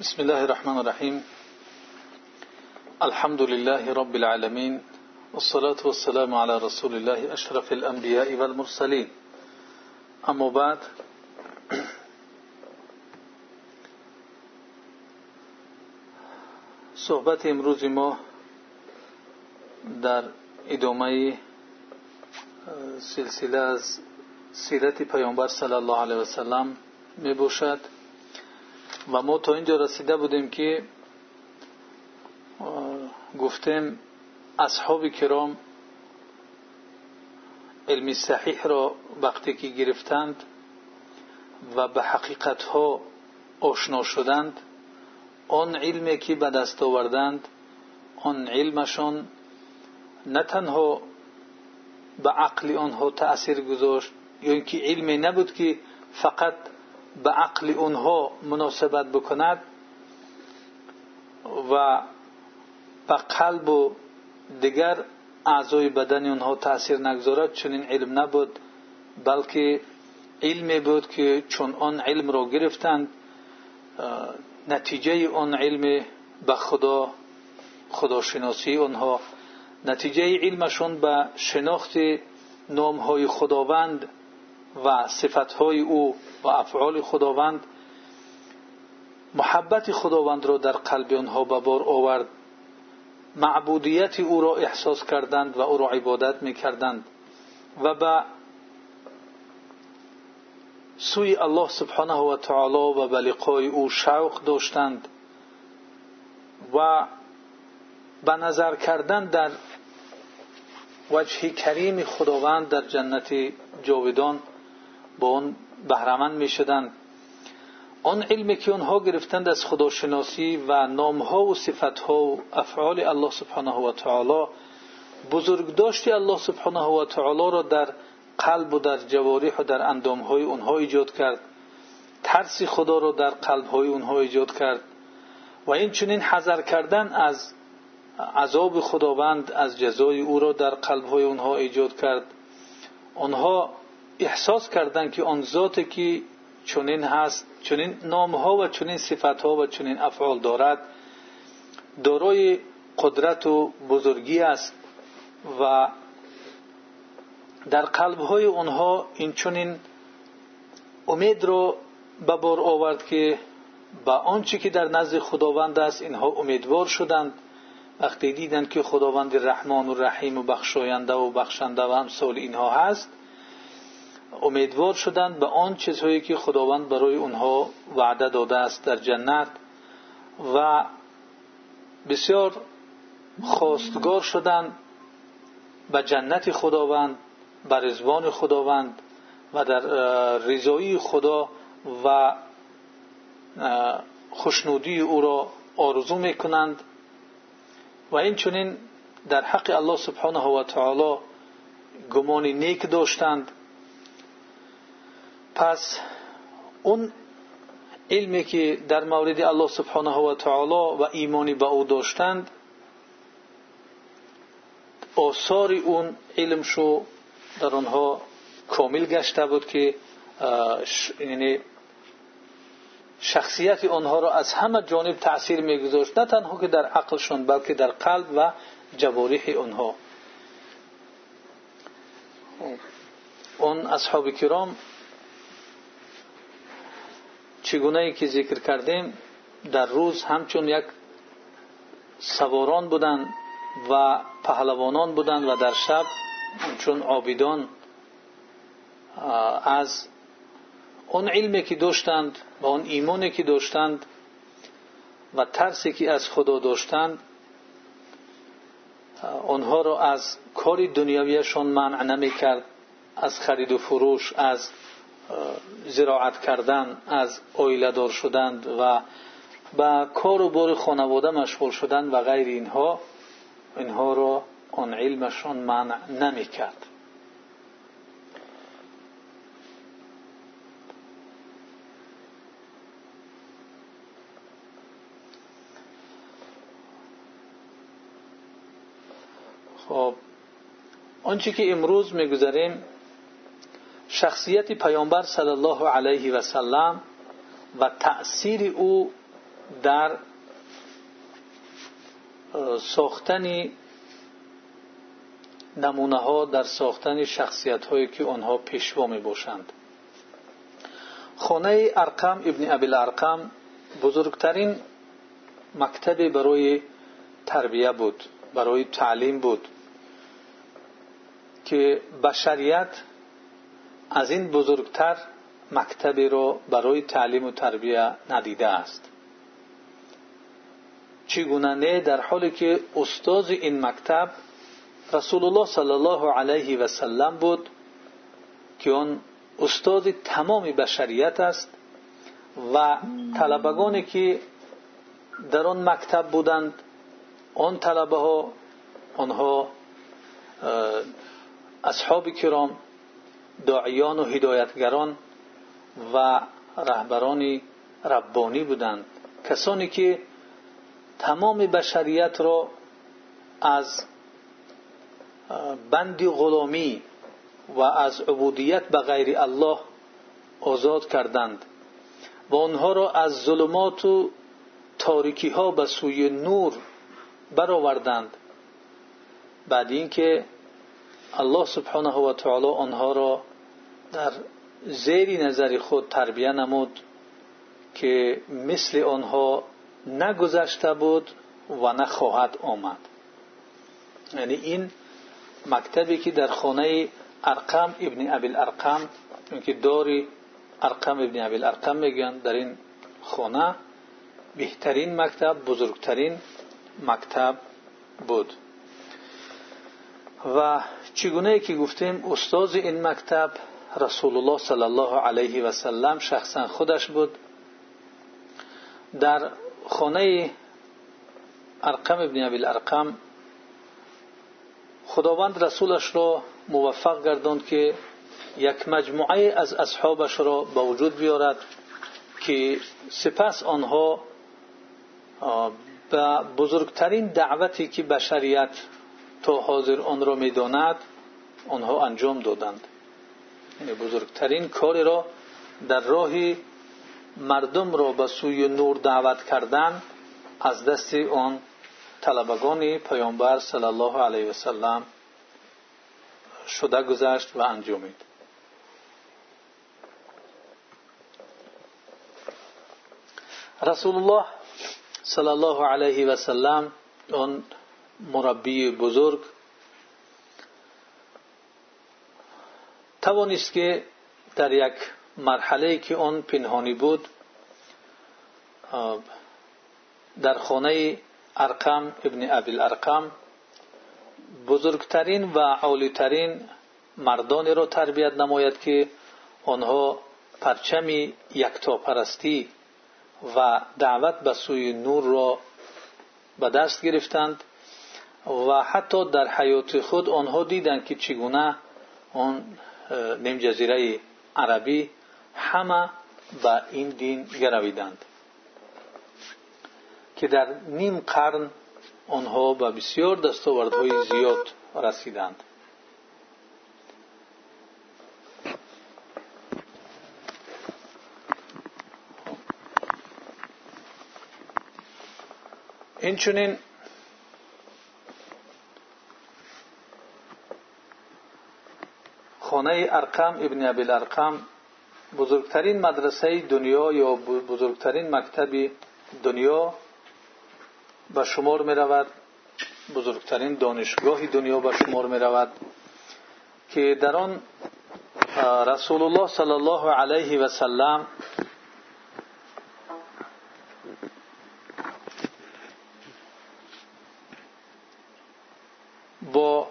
بسم الله الرحمن الرحیم الحمد لله رب العالمين والصلاة والسلام على رسول الله أشرف الانبیاء والمرسلین أما بعد صحبت امروز ما در ادامه سلسله از سیرت پیامبر صلی الله علیه و سلم و ما تا اینجا رسیده بودیم که گفتیم اصحاب کرام علم صحیح را وقتی که گرفتند و به حقیقت ها آشنا شدند آن علمی که به دست آوردند آن علمشان نه تنها به عقل آنها تأثیر گذاشت یا اینکه علمی نبود که فقط به عقل آنها مناسبت بکند و به قلب و دیگر اعضای بدن آنها تأثیر نگذارد چنین علم نبود بلکه علمی بود که چون آن علم را گرفتند نتیجه آن علم به خدا خداشناسی آنها نتیجه علمشون به شناخت نامهای خداوند و صفتهای او و افعال خداوند محبت خداوند را در قلب آنها به بار آورد. معبودیت او را احساس کردند و او را عبادت می‌کردند و به سوی الله سبحانه و تعالی و به لقای او شوق داشتند و به نظر کردن در وجه کریم خداوند در جنت جاودان با آن بهرهمند می‌شدند آن علمی که آنها گرفتند از خداشناسی و نامها و صفتها و افعال الله سبحانه و تعالی بزرگداشت الله سبحانه و تعالی را در قلب و در جوارح و در اندامهای آنها ایجاد کرد. ترس خدا را در قلبهای آنها ایجاد کرد. و این چنین حذر کردن از عذاب خداوند از جزای او را در قلبهای آنها ایجاد کرد. آنها احساس کردند که آن ذاتی که چنین هست چنین نامها و چنین صفتها و چنین افعال دارد دارای قدرت و بزرگی است و در قلبهای آنها این چنین امید را به بار آورد که به آنچه که در نزد خداوند است اینها امیدوار شدند. وقتی دیدند که خداوند رحمان و رحیم و بخشاینده و بخشنده و امثال اینها هست امیدوار شدند به آن چیزهایی که خداوند برای اونها وعده داده است در جنت و بسیار خواستگار شدند به جنت خداوند به رزوان خداوند و در رضایی خدا و خوشنودی او را آرزو می‌کنند. و این چنین در حق الله سبحانه و تعالی گمان نیک داشتند. پس اون علمی که در مورد الله سبحانه و تعالی و ایمانی به او داشتند آثار اون علم شو در آنها کامل گشته بود که یعنی شخصیت آنها را از همه جانب تأثیر میگذاشت نه تنها که در عقلشون بلکه در قلب و جوارح آنها. اون اصحاب کرام چگونه ای که ذکر کردیم در روز همچون یک سواران بودند و پهلوانان بودند و در شب چون عابدان از اون علمی که داشتند و اون ایمانی که داشتند و ترسی که از خدا داشتند آنها را از کار دنیویشان منع نمی کرد از زراعت کردن از اویله دار شدند و به کار و بار خانواده مشغول شدن و غیر اینها اینها را آن علمشان منع نمی کرد خب آنچه که امروز می‌گذاریم شخصیت پیامبر صلی الله علیه و سلم و تأثیر او در ساختن نمونه ها در ساختن شخصیت هایی که آنها پیشوا می باشند. خانه ارقم ابن ابی ارقم بزرگترین مکتب برای تربیه بود برای تعلیم بود که بشریت از این بزرگتر مکتبی را برای تعلیم و تربیه ندیده است. چگونه نه در حالی که استاد این مکتب رسول الله صلی الله علیه و سلم بود که آن استاد تمام بشریت است و طلبگانی که در آن مکتب بودند آن طلبه ها آنها اصحاب کرام داعیان و هدایتگران و رهبران ربانی بودند. کسانی که تمام بشریت را از بند غلامی و از عبودیت به غیر الله آزاد کردند و آنها را از ظلمات و تاریکی ها به سوی و تعالی آنها را در زیر نظر خود تربیه نمود که مثل آنها نگذشته بود و نخواهد آمد. یعنی که در خانه ارقم ابن ابی الارقم که داری ارقم ابن ابی الارقم میگن در این خانه بهترین مکتب بزرگترین مکتب بود. و چگونه که گفتیم استاد این مکتب رسول الله صلی الله علیه و سلم شخصا خودش بود. در خانه ارقم ابن ابی الارقم خداوند رسولش را موفق گرداند که یک مجموعه از اصحابش را به وجود بیارد که سپس آنها به بزرگترین دعوتی که بشریت تا حاضر آن را می‌داند آنها انجام دادند. یعنی بزرگترین کاری را در راه مردم را به سوی نور دعوت کردن از دست آن طلبگان پیامبر صلی الله علیه و سلم شده گذشت و انجامید. رسول الله صلی الله علیه و سلم آن مربی بزرگ. توانست که در یک مرحله که آن پنهانی بود در خانه ارقم ابن ابی الارقم بزرگترین و عالیترین مردانی را تربیت نماید که آنها پرچم یکتاپرستی و دعوت به سوی نور را به دست گرفتند. و حتی در حیات خود آنها دیدند که چگونه آن نیم جزیره عربی همه به این دین گرویدند. که در نیم قرن آنها به بسیار دستاوردهای زیاد رسیدند. اینچنین خانه ارقم ابن ابی الارقم بزرگترین مدرسه دنیا یا بزرگترین مکتب دنیا به شمار می رود بزرگترین دانشگاه دنیا به شمار می رود که در آن رسول الله صلی الله علیه و سلم با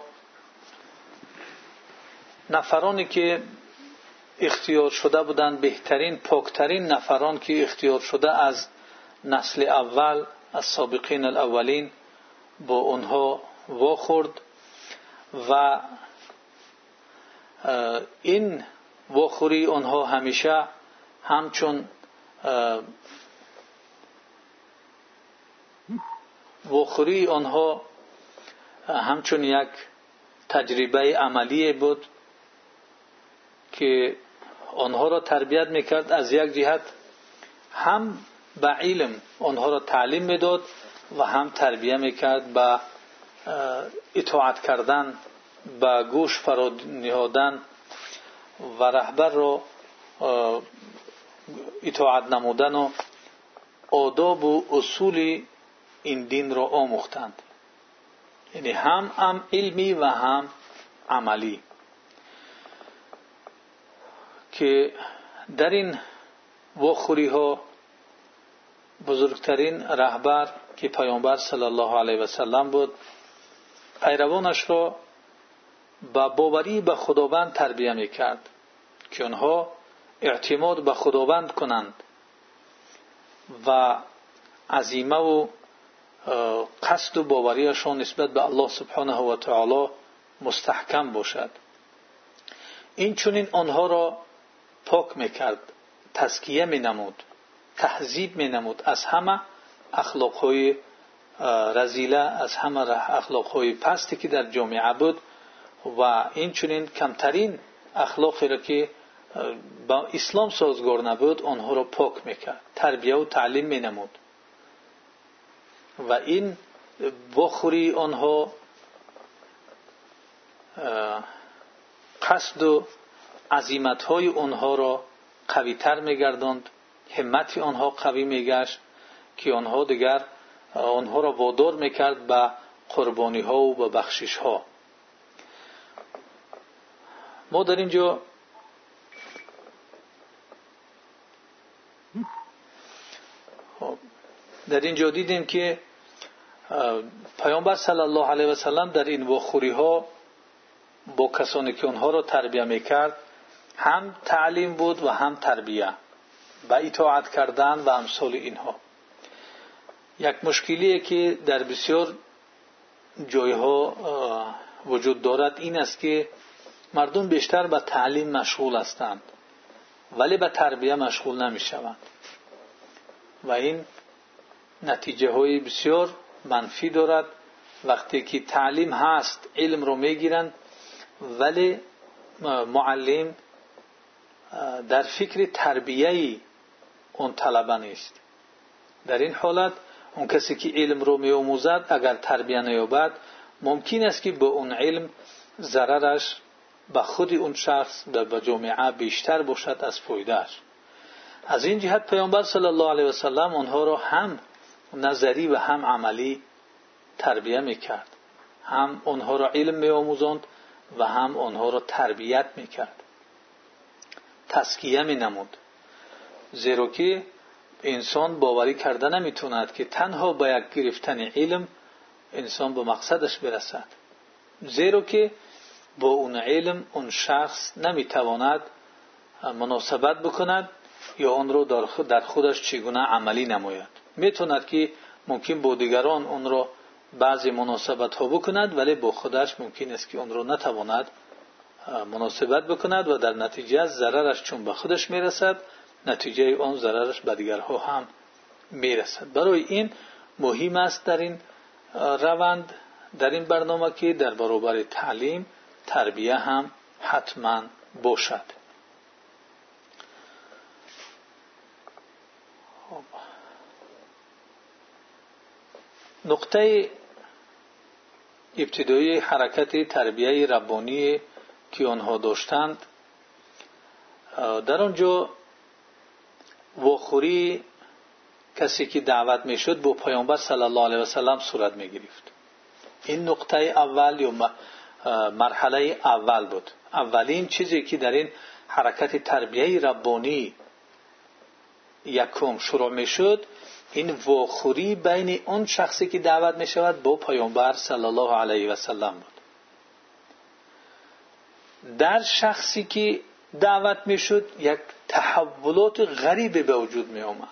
نفرانی که اختیار شده بودند بهترین پاکترین نفران که اختیار شده از نسل اول از سابقین الاولین با اونها واخورد و این واخوری آنها همیشه همچون واخوری آنها همچون یک تجربه عملی بود. که آنها را تربیت می‌کرد از یک جهت هم به علم آنها را تعلیم می‌داد و هم تربیه می‌کرد به اطاعت کردن به گوش فرا نهادن و رهبر را اطاعت نمودن و آداب و اصول این دین را آموختند. یعنی هم هم علمی و هم عملی. که در این واخوری ها بزرگترین رهبر که پیامبر صلی الله علیه و سلم بود پیروانش را با باوری به خداوند تربیه می‌کرد که آنها اعتماد به خداوند کنند و عزیمه و قصد و باوریشان نسبت به الله سبحانه و تعالی مستحکم باشد. این چونین آنها را پاک می‌کرد تزکیه مینمود تهذیب مینمود. از همه اخلاقهای رزیله از همه اخلاقهای پستی که در جامعه بود و این چونین کمترین اخلاقی را که با اسلام سازگار نبود آنها را پاک می‌کرد تربیه و تعلیم مینمود. و این بخوری آنها قصد و عظیمت های آنها را قویتر میگرداند. همت آنها قوی میگشت که آنها دیگر آنها را وادار می‌کرد به قربانی و به بخشش ما در اینجا در اینجا دیدیم که پیامبر صلی الله علیه و سلم در این وخوری ها با کسانی که آنها را تربیه می‌کرد هم تعلیم بود و هم تربیه و اطاعت کردن و امثال اینها. یک مشکلی که در بسیار جایها وجود دارد این است که مردم بیشتر به تعلیم مشغول هستند ولی به تربیه مشغول نمی شوند و این نتیجه های بسیار منفی دارد. وقتی که تعلیم هست علم رو می‌گیرند ولی معلم در فکر تربیه اون طلبه نیست. در این حالت اون کسی که علم رو می آموزد اگر تربیه نیابد ممکن است که به اون علم ضررش به خود اون شخص و به جامعه بیشتر باشد از فایدهش از این جهت پیامبر صلی الله علیه و سلم آنها را هم نظری و هم عملی تربیه می‌کرد. هم آنها را علم می آموزند و هم آنها را تربیت می‌کرد. تسکیه نمود. زیرا که انسان باوری کرده نمی‌توند که تنها با یک گرفتن علم انسان به مقصدش برسد. زیرا که با اون علم اون شخص نمی‌تواند مناسبت بکند یا آن را در خودش چگونه عملی نماید. می‌توند که ممکن با دیگران اون را بعضی مناسبت ها بکند ولی با خودش ممکن است که اون را نتواند مناسبت بکند و در نتیجه ضررش چون به خودش می‌رسد نتیجه آن ضررش به دیگرها هم می‌رسد برای این مهم است در این روند در این برنامه که در برابر تعلیم تربیه هم حتما باشد خب. نقطه ابتدایی حرکت تربیه ربانی که آنها داشتند در آنجا واخوری کسی که دعوت می‌شد با پیامبر صلی الله علیه و سلم صورت می گرفت این نقطه اول یا مرحله اول بود. اولین چیزی که در این حرکت تربیه ربانی یکم شروع می شد این واخوری بین اون شخصی که دعوت می شود با پیامبر صلی الله علیه و بود. در شخصی که دعوت می شد یک تحولات غریبی به وجود می آمد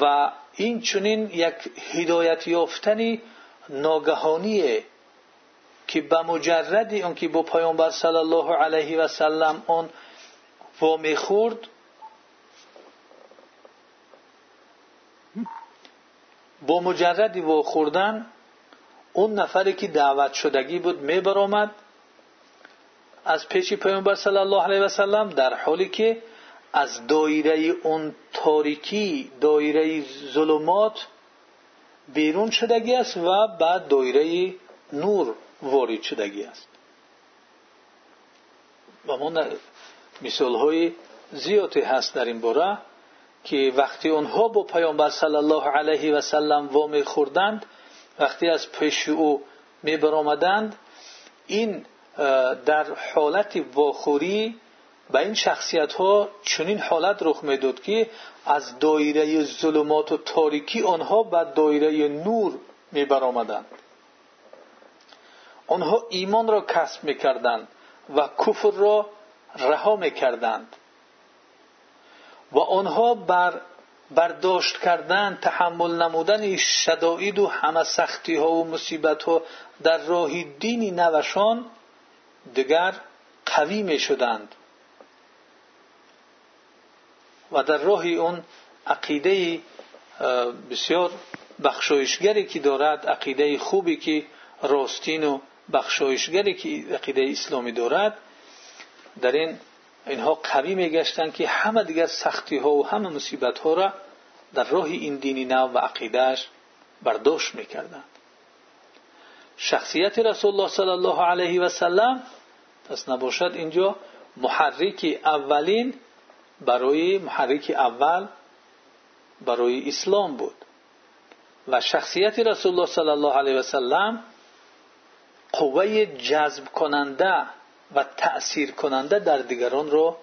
و این چنین یک هدایت یافتنی ناگهانیه که به مجرد اون که با پیامبر صلی الله علیه و سلم اون و خورد با مجرد و خوردن اون نفری که دعوت شدگی بود می برآمد از پیش پیامبر صلی الله علیه و سلم در حالی که از دایره اون تاریکی دایره ظلمات بیرون شدگی است و بعد دایره نور وارد شدگی است. و ما مثال های زیادی هست در این باره که وقتی آنها با پیامبر صلی الله علیه و سلم وامی خوردند وقتی از پیش او می این در حالت واخوری به این شخصیت ها چنین حالت رخ می‌داد که از دایره ظلمات و تاریکی آنها به دایره نور می برآمدند آنها ایمان را کسب می‌کردند و کفر را رها می‌کردند. و آنها بر برداشت کردن تحمل نمودن شدائد و همه سختی ها و مصیبت ها در راه دینی نوشان دیگر قوی می شدند. و در راه اون عقیده بسیار بخشایشگری که دارد عقیده خوبی که راستین و بخشایشگری که عقیده اسلامی دارد در این اینها قوی میگشتند که همه دیگر سختی ها و همه مصیبت ها را در راه این دینی نو و عقیدهش برداشت می‌کردند. شخصیت رسول الله صلی الله علیه و سلم پس نباشد اینجا محرک اولین برای محرک اول برای اسلام بود. و شخصیت رسول الله صلی الله علیه و سلم قوه جذب کننده و تأثیر کننده در دیگران را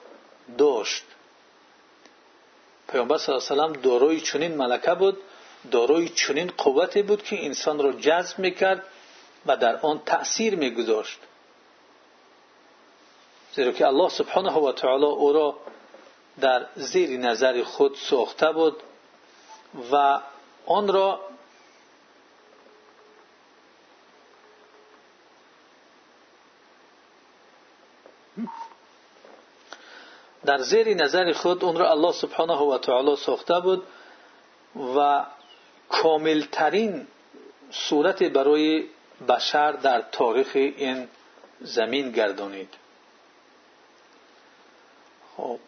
داشت. پیامبر صلی الله علیه و دارای چنین ملکه بود دارای چنین قوتی بود که انسان را جذب می‌کرد. و در آن تأثیر میگذاشت. زیرا که الله سبحانه و تعالی او را در زیر نظر خود ساخته بود و آن را در زیر نظر خود اون را الله سبحانه و تعالی ساخته بود و کاملترین صورت برای بشر در تاریخ این زمین گردانید. خب.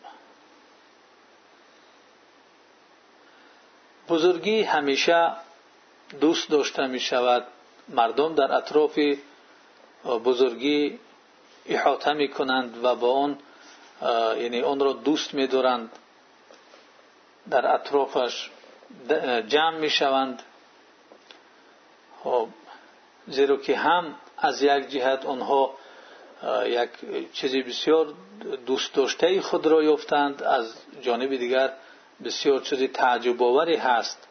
بزرگی همیشه دوست داشته می شود مردم در اطراف بزرگی احاطه می کنند و با آن یعنی آن را دوست می دارند. در اطرافش جمع می شوند. خب. زیرا که هم از یک جهت آنها یک چیزی بسیار دوست داشته خود را یافتند از جانب دیگر بسیار چیزی تعجب آوری هست.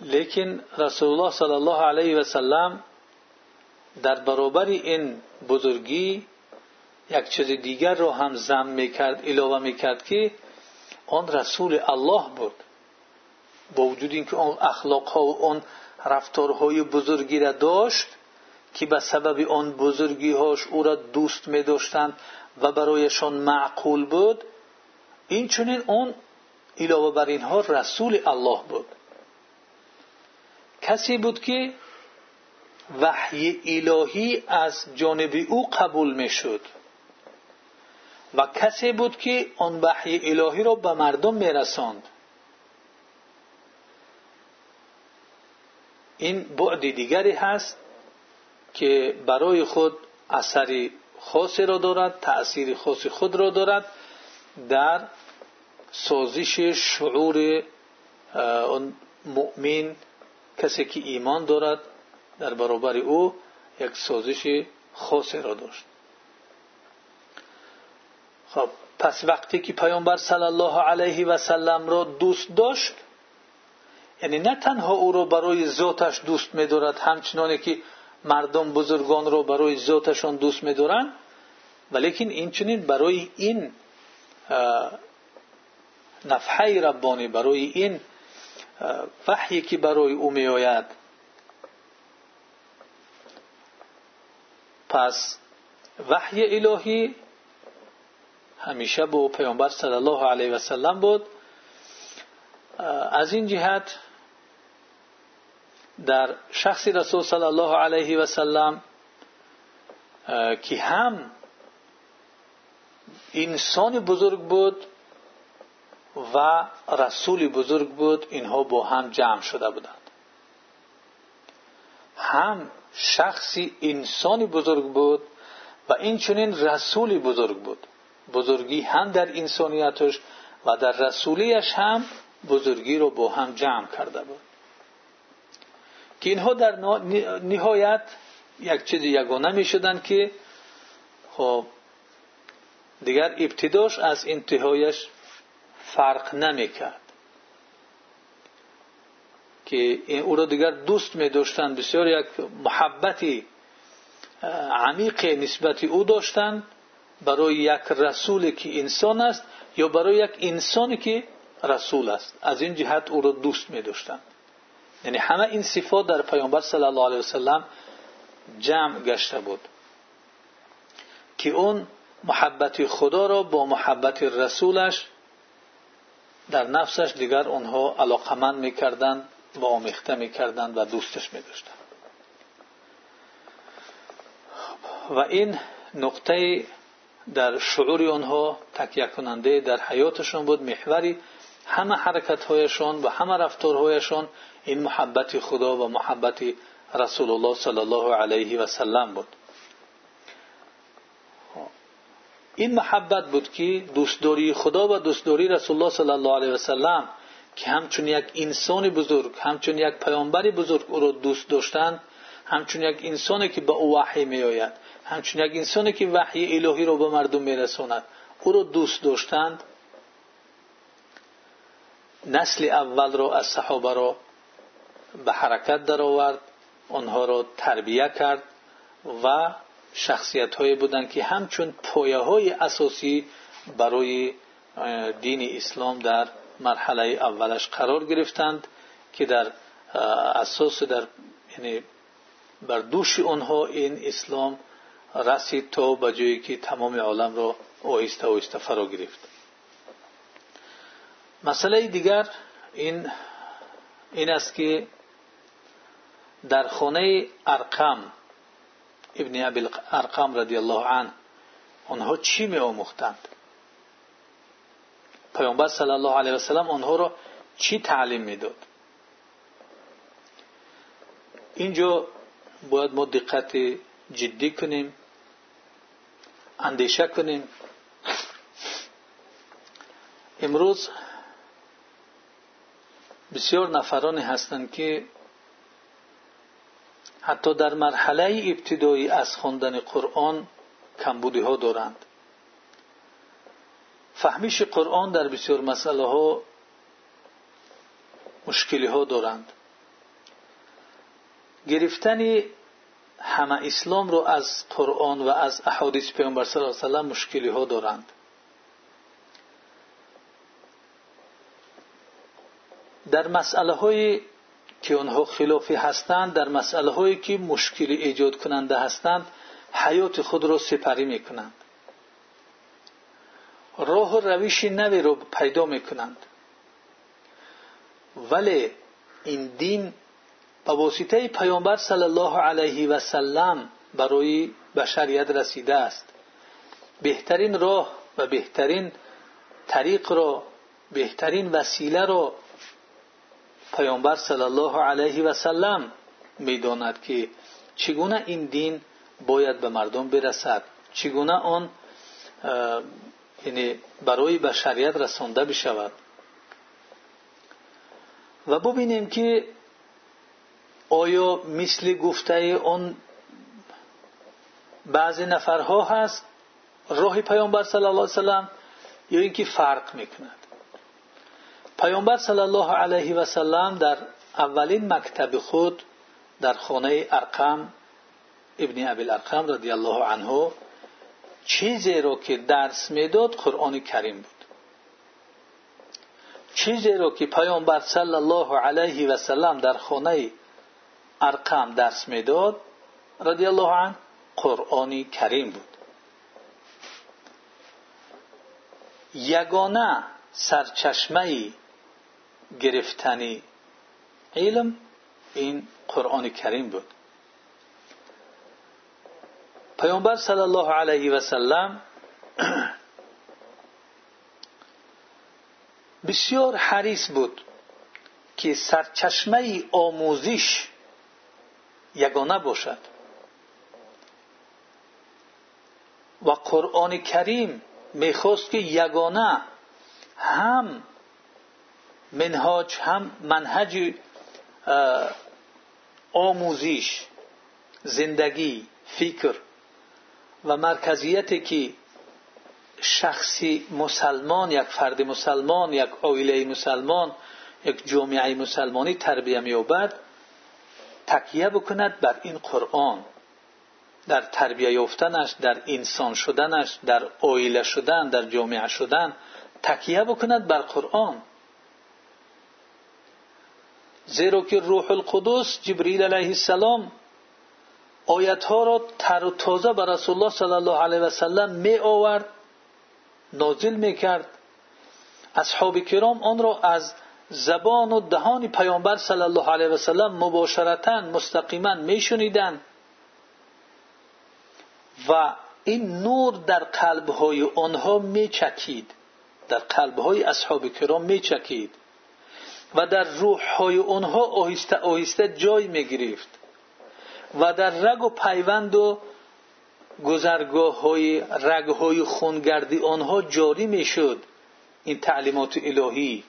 لیکن رسول الله صلی الله علیه و سلم در برابر این بزرگی یک چیز دیگر را هم زم می‌کرد علاوه می‌کرد که آن رسول الله بود. با وجود اینکه آن اخلاق ها و آن رفتارهای بزرگی را داشت که به سبب آن بزرگی هاش او را دوست می داشتند و برایشان معقول بود این چنین اون علاوه بر اینها رسول الله بود. کسی بود که وحی الهی از جانب او قبول می شد و کسی بود که آن وحی الهی را به مردم می رساند این بعد دیگری هست که برای خود اثری خاصی را دارد تأثیر خاص خود را دارد در سازش شعور مؤمن کسی که ایمان دارد در برابر او یک سازش خاصی را داشت. خب پس وقتی که پیامبر صلی الله علیه و سلم را دوست داشت یعنی نه تنها او را برای ذاتش دوست می‌دارد همچنانی که مردم بزرگان را برای ذاتشان دوست می‌دارند ولیکن این چنین برای این نفحه ربانی برای این وحی که برای او میآید. پس وحی الهی همیشه با پیامبر صلی الله علیه و سلم بود. از این جهت در شخص رسول صلی الله علیه و سلم که هم انسان بزرگ بود و رسول بزرگ بود اینها با هم جمع شده بودند. هم شخصی انسانی بزرگ بود و این چنین رسولی بزرگ بود. بزرگی هم در انسانیتش و در رسولیش هم بزرگی رو با هم جمع کرده بود. که اینها در نهایت یک چیز یگانه می شدن که خب دیگر ابتداش از انتهایش فرق نمی کرد که او را دیگر دوست می داشتند بسیار یک محبتی عمیق نسبتی او داشتند برای یک رسولی که انسان است یا برای یک انسانی که رسول است. از این جهت او دوست می داشتند یعنی همه این صفات در پیامبر صلی الله علیه وسلم جمع گشته بود که اون محبت خدا را با محبت رسولش در نفسش دیگر اونها علاقمند می‌کردند و آمیخته می‌کردند و دوستش میداشتند. و این نقطه در شعور آنها تکیه کننده در حیاتشون بود محوری همه حرکت هایشان و همه رفتارهایشان این محبت خدا و محبت رسول الله صلی الله علیه و سلم بود. این محبت بود که دوستداری خدا و دوستداری رسول الله صلی الله علیه و سلم که همچون یک انسان بزرگ همچون یک پیامبر بزرگ او را دوست داشتند همچون یک انسانی که به او وحی می آید همچون یک انسانی که وحی الهی را به مردم می رساند او را دوست داشتند. نسل اول را از صحابه را به حرکت درآورد آنها را تربیه کرد و شخصیت هایی بودند که همچون پایه اساسی برای دین اسلام در مرحله اولش قرار گرفتند که در اساس در یعنی بر دوش آنها این اسلام رسید تا به جایی که تمام عالم را آهسته آهسته فرا گرفت. مسئله دیگر این این است که در خانه ارقم ابن ابی ارقم رضی الله عنه. آنها چی می آموختند پیامبر صلی الله علیه و سلم آنها را چی تعلیم می‌داد؟ اینجا باید ما دقت جدی کنیم اندیشه کنیم. امروز بسیار نفرانی هستند که حتی در مرحله ابتدایی از خواندن قرآن کمبودی ها دارند. فهمیش قرآن در بسیار مسئله ها مشکلی ها دارند. گرفتن همه اسلام رو از قرآن و از احادیث پیامبر صلی الله علیه و مشکلی ها دارند. در مسئله های که آنها خلافی هستند در مسئله هایی که مشکلی ایجاد کننده هستند حیات خود را سپری می کنند راه و روش نوی را پیدا می کنند ولی این دین به واسطه پیامبر صلی الله علیه و سلم برای بشریت رسیده است. بهترین راه و بهترین طریق را بهترین وسیله را پیامبر صلی الله علیه و سلم می‌داند که چگونه این دین باید به مردم برسد؟ چگونه آن یعنی برای بشریت رسانده بشود؟ و ببینیم که آیا مثل گفته آن بعضی نفرها هست راه پیامبر صلی الله علیه و سلم یا اینکه فرق می‌کند؟ پیامبر صلی الله علیه و سلم در اولین مکتب خود در خانه ارقم ابن ابی الارقم رضی الله عنه چیزی را که درس می‌داد قرآن کریم بود. چیزی را که پیامبر صلی الله علیه و سلم در خانه ارقم درس می‌داد رضی الله عنه قرآن کریم بود. یگانه سرچشمه گرفتنی علم این قرآن کریم بود. پیامبر صلی الله علیه و سلم بسیار حریص بود که سرچشمه آموزش یگانه باشد. و قرآن کریم می‌خواست که یگانه هم منهاج هم منهج آموزش زندگی فکر و مرکزیتی که شخصی مسلمان یک فرد مسلمان یک عائله مسلمان یک جامعه مسلمانی تربیه مییابد تکیه بکند بر این قرآن. در تربیه یافتنش در انسان شدنش در عائله شدن در جامعه شدن تکیه بکند بر قرآن. زیرا که روح القدس جبریل علیه السلام آیت ها را تر و تازه به رسول الله صلی الله علیه و سلم می آورد نازل می کرد اصحاب کرام آن را از زبان و دهان پیامبر صلی الله علیه و سلم مباشرتا مستقیما می شنیدند و این نور در قلب های آنها می چکید در قلب های اصحاب کرام می چکید و در روح های آنها آهسته آهسته جای می گرفت و در رگ و پیوند و گذرگاه های رگ های خونگردی آنها جاری می شد این تعلیمات الهی.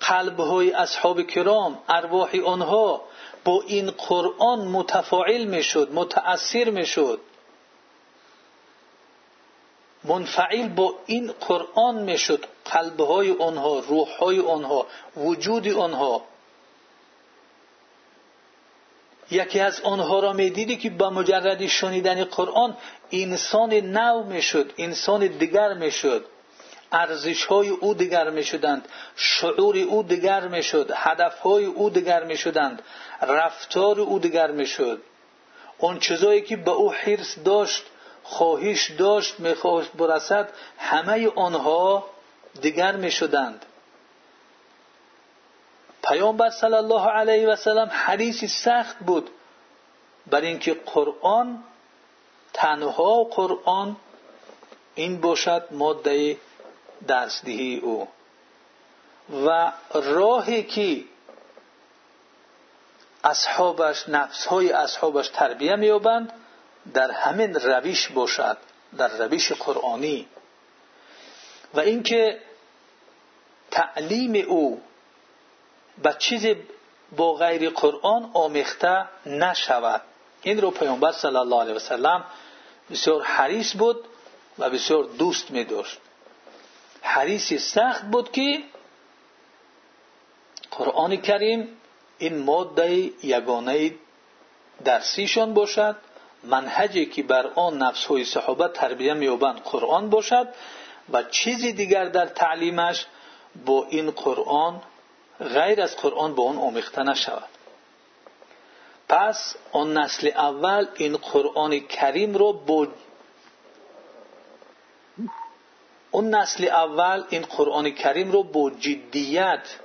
قلب های اصحاب کرام ارواح آنها با این قرآن متفاعل می شد متأثر می شد منفعل با این قرآن می شد قلبهای آنها روحهای آنها وجود آنها. یکی از آنها را می‌دیدی که با مجرد شنیدن قرآن انسان نو می‌شد انسان دیگر می‌شد. ارزش های او دیگر می‌شدند شعور او دیگر می‌شد هدف های او دیگر می‌شدند رفتار او دیگر می‌شد. اون چیزایی که به او حرس داشت خواهش داشت می‌خواست برسد همه آنها دیگر می‌شدند. پیامبر صلی الله علیه و سلم حدیثی سخت بود. بر اینکه قرآن تنها قرآن این باشد ماده درسدهی او. و راهی که اصحابش نفسهای اصحابش تربیه مییابند در همین روش باشد در روش قرآنی. و اینکه تعلیم او به چیزی با غیر قرآن آمیخته نشود. این رو پیامبر صلی الله علیه وسلم بسیار حریص بود و بسیار دوست می داشت. حریصی سخت بود که قرآن کریم این ماده یگانه درسیشان آن نفس های صحابه تربیه مییابند قرآن باشد و چیزی دیگر در تعلیمش با این قرآن غیر از قرآن با آن آمیخته نشود. پس آن نسل اول این قرآن کریم را با اون نسل اول این قرآن کریم رو با جدیت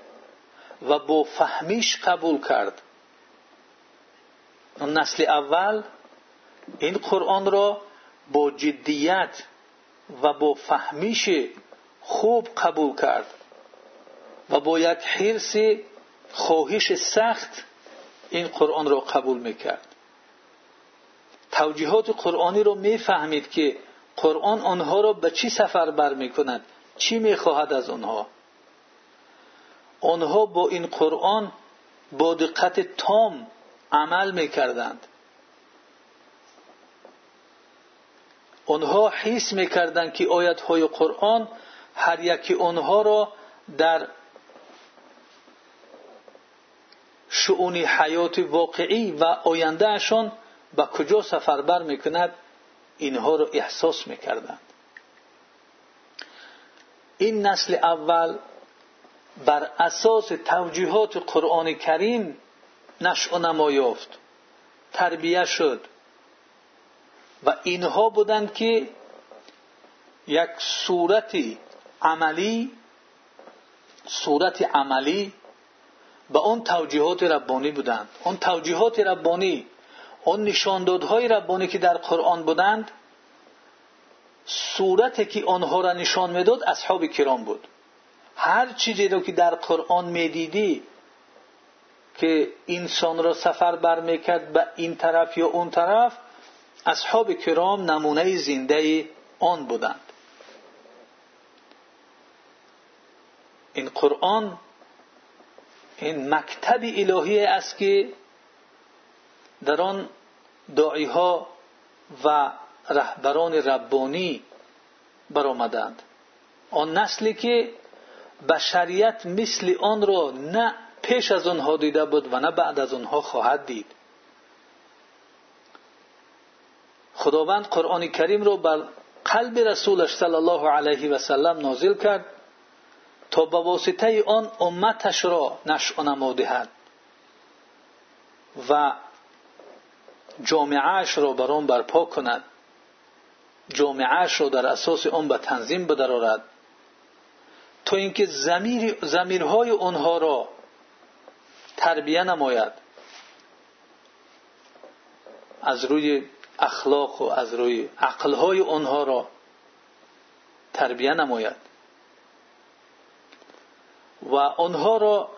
و با فهمیش قبول کرد. اون نسل اول این قرآن را با جدیت و با فهمیش خوب قبول کرد و با یک حرس خواهش سخت این قرآن را قبول می‌کرد. توجیهات قرآنی را می‌فهمید که قرآن آنها را به چی سفر بر می‌کند چی می‌خواهد از آنها. آنها با این قرآن با دقت تام عمل می‌کردند. آنها حس می‌کردند که آیت های قرآن هر یکی آنها را در شعون حیات واقعی و آیندهشان به کجا سفربر می‌کند اینها را احساس می‌کردند. این نسل اول بر اساس توجیهات قرآن کریم نشع و نما تربیه شد. و اینها بودند که یک صورت عملی صورت عملی به اون توجیهات ربانی بودند. اون توجیهات ربانی اون نشاندادهای ربانی که در قرآن بودند صورتی که آنها را نشان می‌داد اصحاب کرام بود. هر چیزی رو که در قرآن می‌دیدی که انسان را سفر برمیکرد به این طرف یا اون طرف اصحاب کرام نمونه زنده آن بودند. این قرآن این مکتب الهی است که در آن داعی ها و رهبران ربانی برآمدند. آن نسلی که بشریت مثل آن را نه پیش از آنها دیده بود و نه بعد از آنها خواهد دید. خداوند قرآن کریم را بر قلب رسولش صلی الله علیه و سلم نازل کرد تا به واسطه آن امتش را نشأ نما دهد و جامعهش را بر آن برپا کند. جامعهش را در اساس آن به تنظیم بدرارد تا اینکه زمیرهای آنها را تربیه نماید. از روی اخلاق و از روی عقلهای آنها را تربیه نماید. و آنها را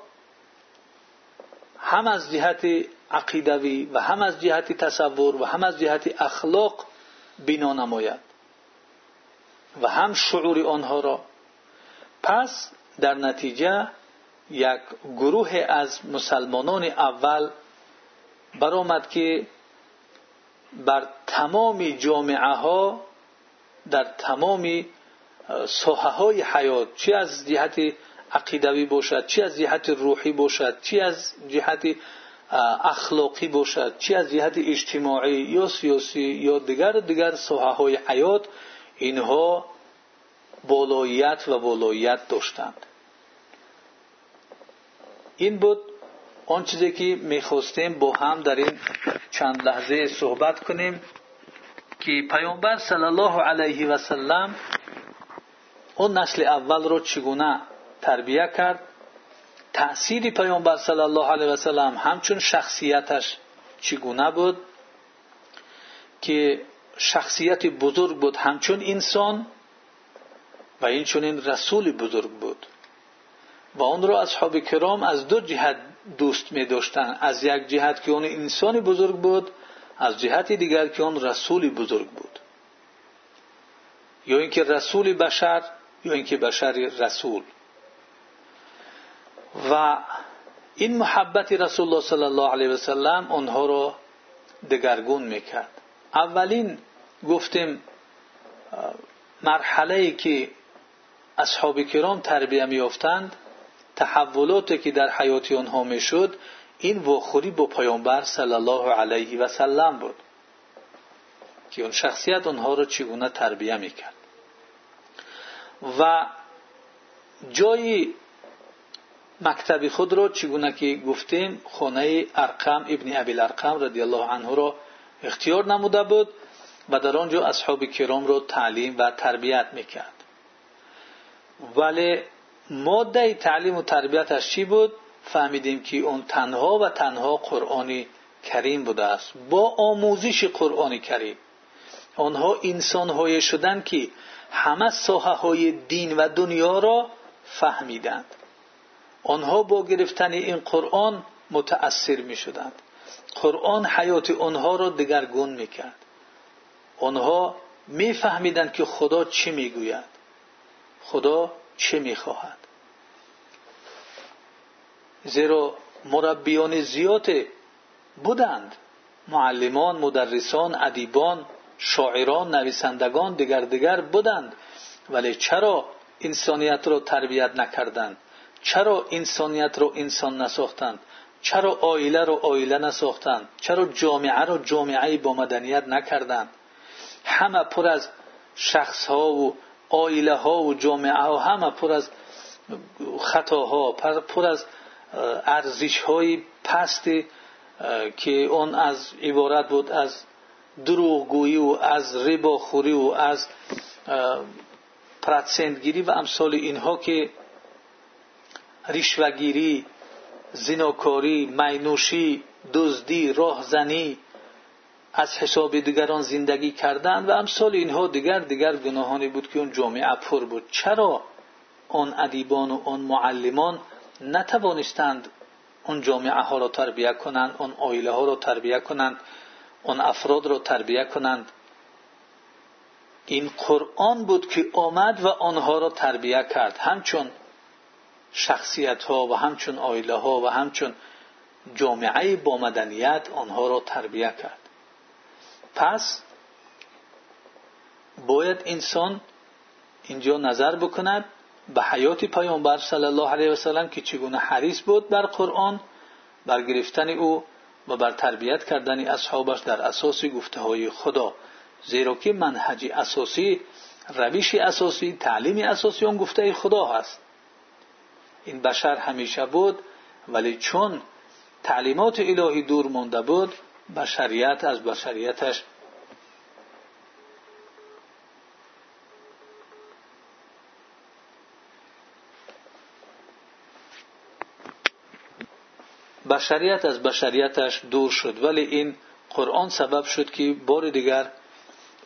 هم از جهت عقیدوی و هم از جهت تصور و هم از جهت اخلاق بنا نماید. و هم شعور آنها را. پس در نتیجه یک گروه از مسلمانان اول برآمد که بر تمام جامعه ها در تمام ساحه های حیات چی از جهت عقیدوی باشد چی از جهت روحی باشد چی از جهت اخلاقی باشد چی از جهت اجتماعی یا سیاسی یا دیگر دیگر ساحه های حیات اینها بالایت و بالایت داشتند. این بود آن چیزی که می‌خواستیم با هم در این چند لحظه صحبت کنیم که پیامبر صلی الله علیه و سلم اون نسل اول رو چگونه تربیه کرد؟ تأثیر پیامبر صلی الله علیه و سلم همچون شخصیتش چگونه بود؟ که شخصیت بزرگ بود همچون انسان و این چونین رسول بزرگ بود. و آن را اصحاب کرام از دو جهت دوست می داشتن از یک جهت که آن انسان بزرگ بود از جهت دیگر که آن رسول بزرگ بود. یا اینکه رسول بشر یا اینکه بشر رسول. و این محبت رسول الله صلی الله علیه و سلم آنها را دگرگون می‌کرد. اولین گفتیم مرحله ای که اصحاب کرام تربیه میافتند تحولاتی که در حیات آنها می‌شد این واخوری با پیامبر صلی الله علیه و سلم بود که اون شخصیت آنها را چگونه تربیه می‌کرد. و جای مکتب خود را چگونه که گفتیم خانه ارقم ابن ابی ارقم رضی الله عنه را اختیار نموده بود و در آنجا اصحاب کرام را تعلیم و تربیت می‌کرد. ولی ماده تعلیم و تربیتش چی بود؟ فهمیدیم که اون تنها و تنها قرآن کریم بوده است. با آموزش قرآن کریم. آنها انسان شدند که همه ساحه دین و دنیا را فهمیدند. آنها با گرفتن این قرآن متأثر می شدند قرآن حیات آنها را دگرگون می کرد آنها می که خدا چی می گوید خدا چه می خواهد زیرا مربیان زیاد بودند. معلمان مدرسان ادیبان شاعران نویسندگان دیگر دیگر بودند. ولی چرا انسانیت را تربیت نکردند؟ چرا انسانیت را انسان نساختند؟ چرا آیله را آیله نساختند؟ چرا جامعه را جامعه با مدنیت نکردند؟ همه پر از شخص ها و آیله ها و جامعه ها همه پر از خطاها پر از ارزش های پستی که اون از عبارت بود از دروغگویی و از رباخوری و از پرتسندگیری و امثال اینها که ریشوگیری زیناکاری مینوشی دزدی راهزنی از حساب دیگران زندگی کردن و امثال اینها دیگر دیگر گناهانی بود که اون جامعه پر بود. چرا آن ادیبان و آن معلمان نتوانستند اون جامعه ها را تربیه کنند اون آیله ها را تربیه کنند اون افراد را تربیه کنند. این قرآن بود که آمد و آنها را تربیه کرد. همچون شخصیت ها و همچون آیله ها و همچون جامعه با مدنیت آنها را تربیه کرد. پس باید انسان اینجا نظر بکند به حیات پیامبر صلی الله علیه و که چگونه حریص بود بر قرآن بر گرفتن او و بر تربیت کردن اصحابش در اساس گفته های خدا. زیرا که منهج اساسی روش اساسی تعلیم اساسی اون گفته خدا هست. این بشر همیشه بود ولی چون تعلیمات الهی دور مانده بود بشریت از بشریتش بشریت از بشریتش دور شد. ولی این قرآن سبب شد که بار دیگر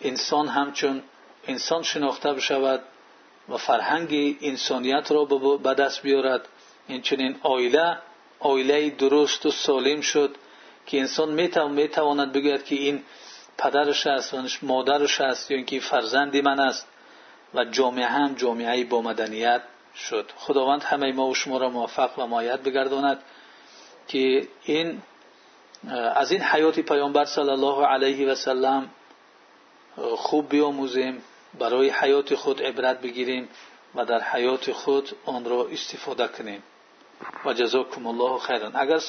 انسان همچون انسان شناخته بشود و فرهنگ انسانیت را به دست بیارد. این چنین آیله آیله درست و سالم شد که انسان می‌تواند بگوید که این پدرش است و مادرش است یا اینکه فرزندی من است و جامعه هم جامعه با مدنیت شد. خداوند همه ما و شما را موفق و مایت بگرداند. که این از این حیات پیامبر صلی الله علیه و سلم خوب بیاموزیم برای حیات خود عبرت بگیریم و در حیات خود آن را استفاده کنیم. و جزاکم الله خیرا. اگر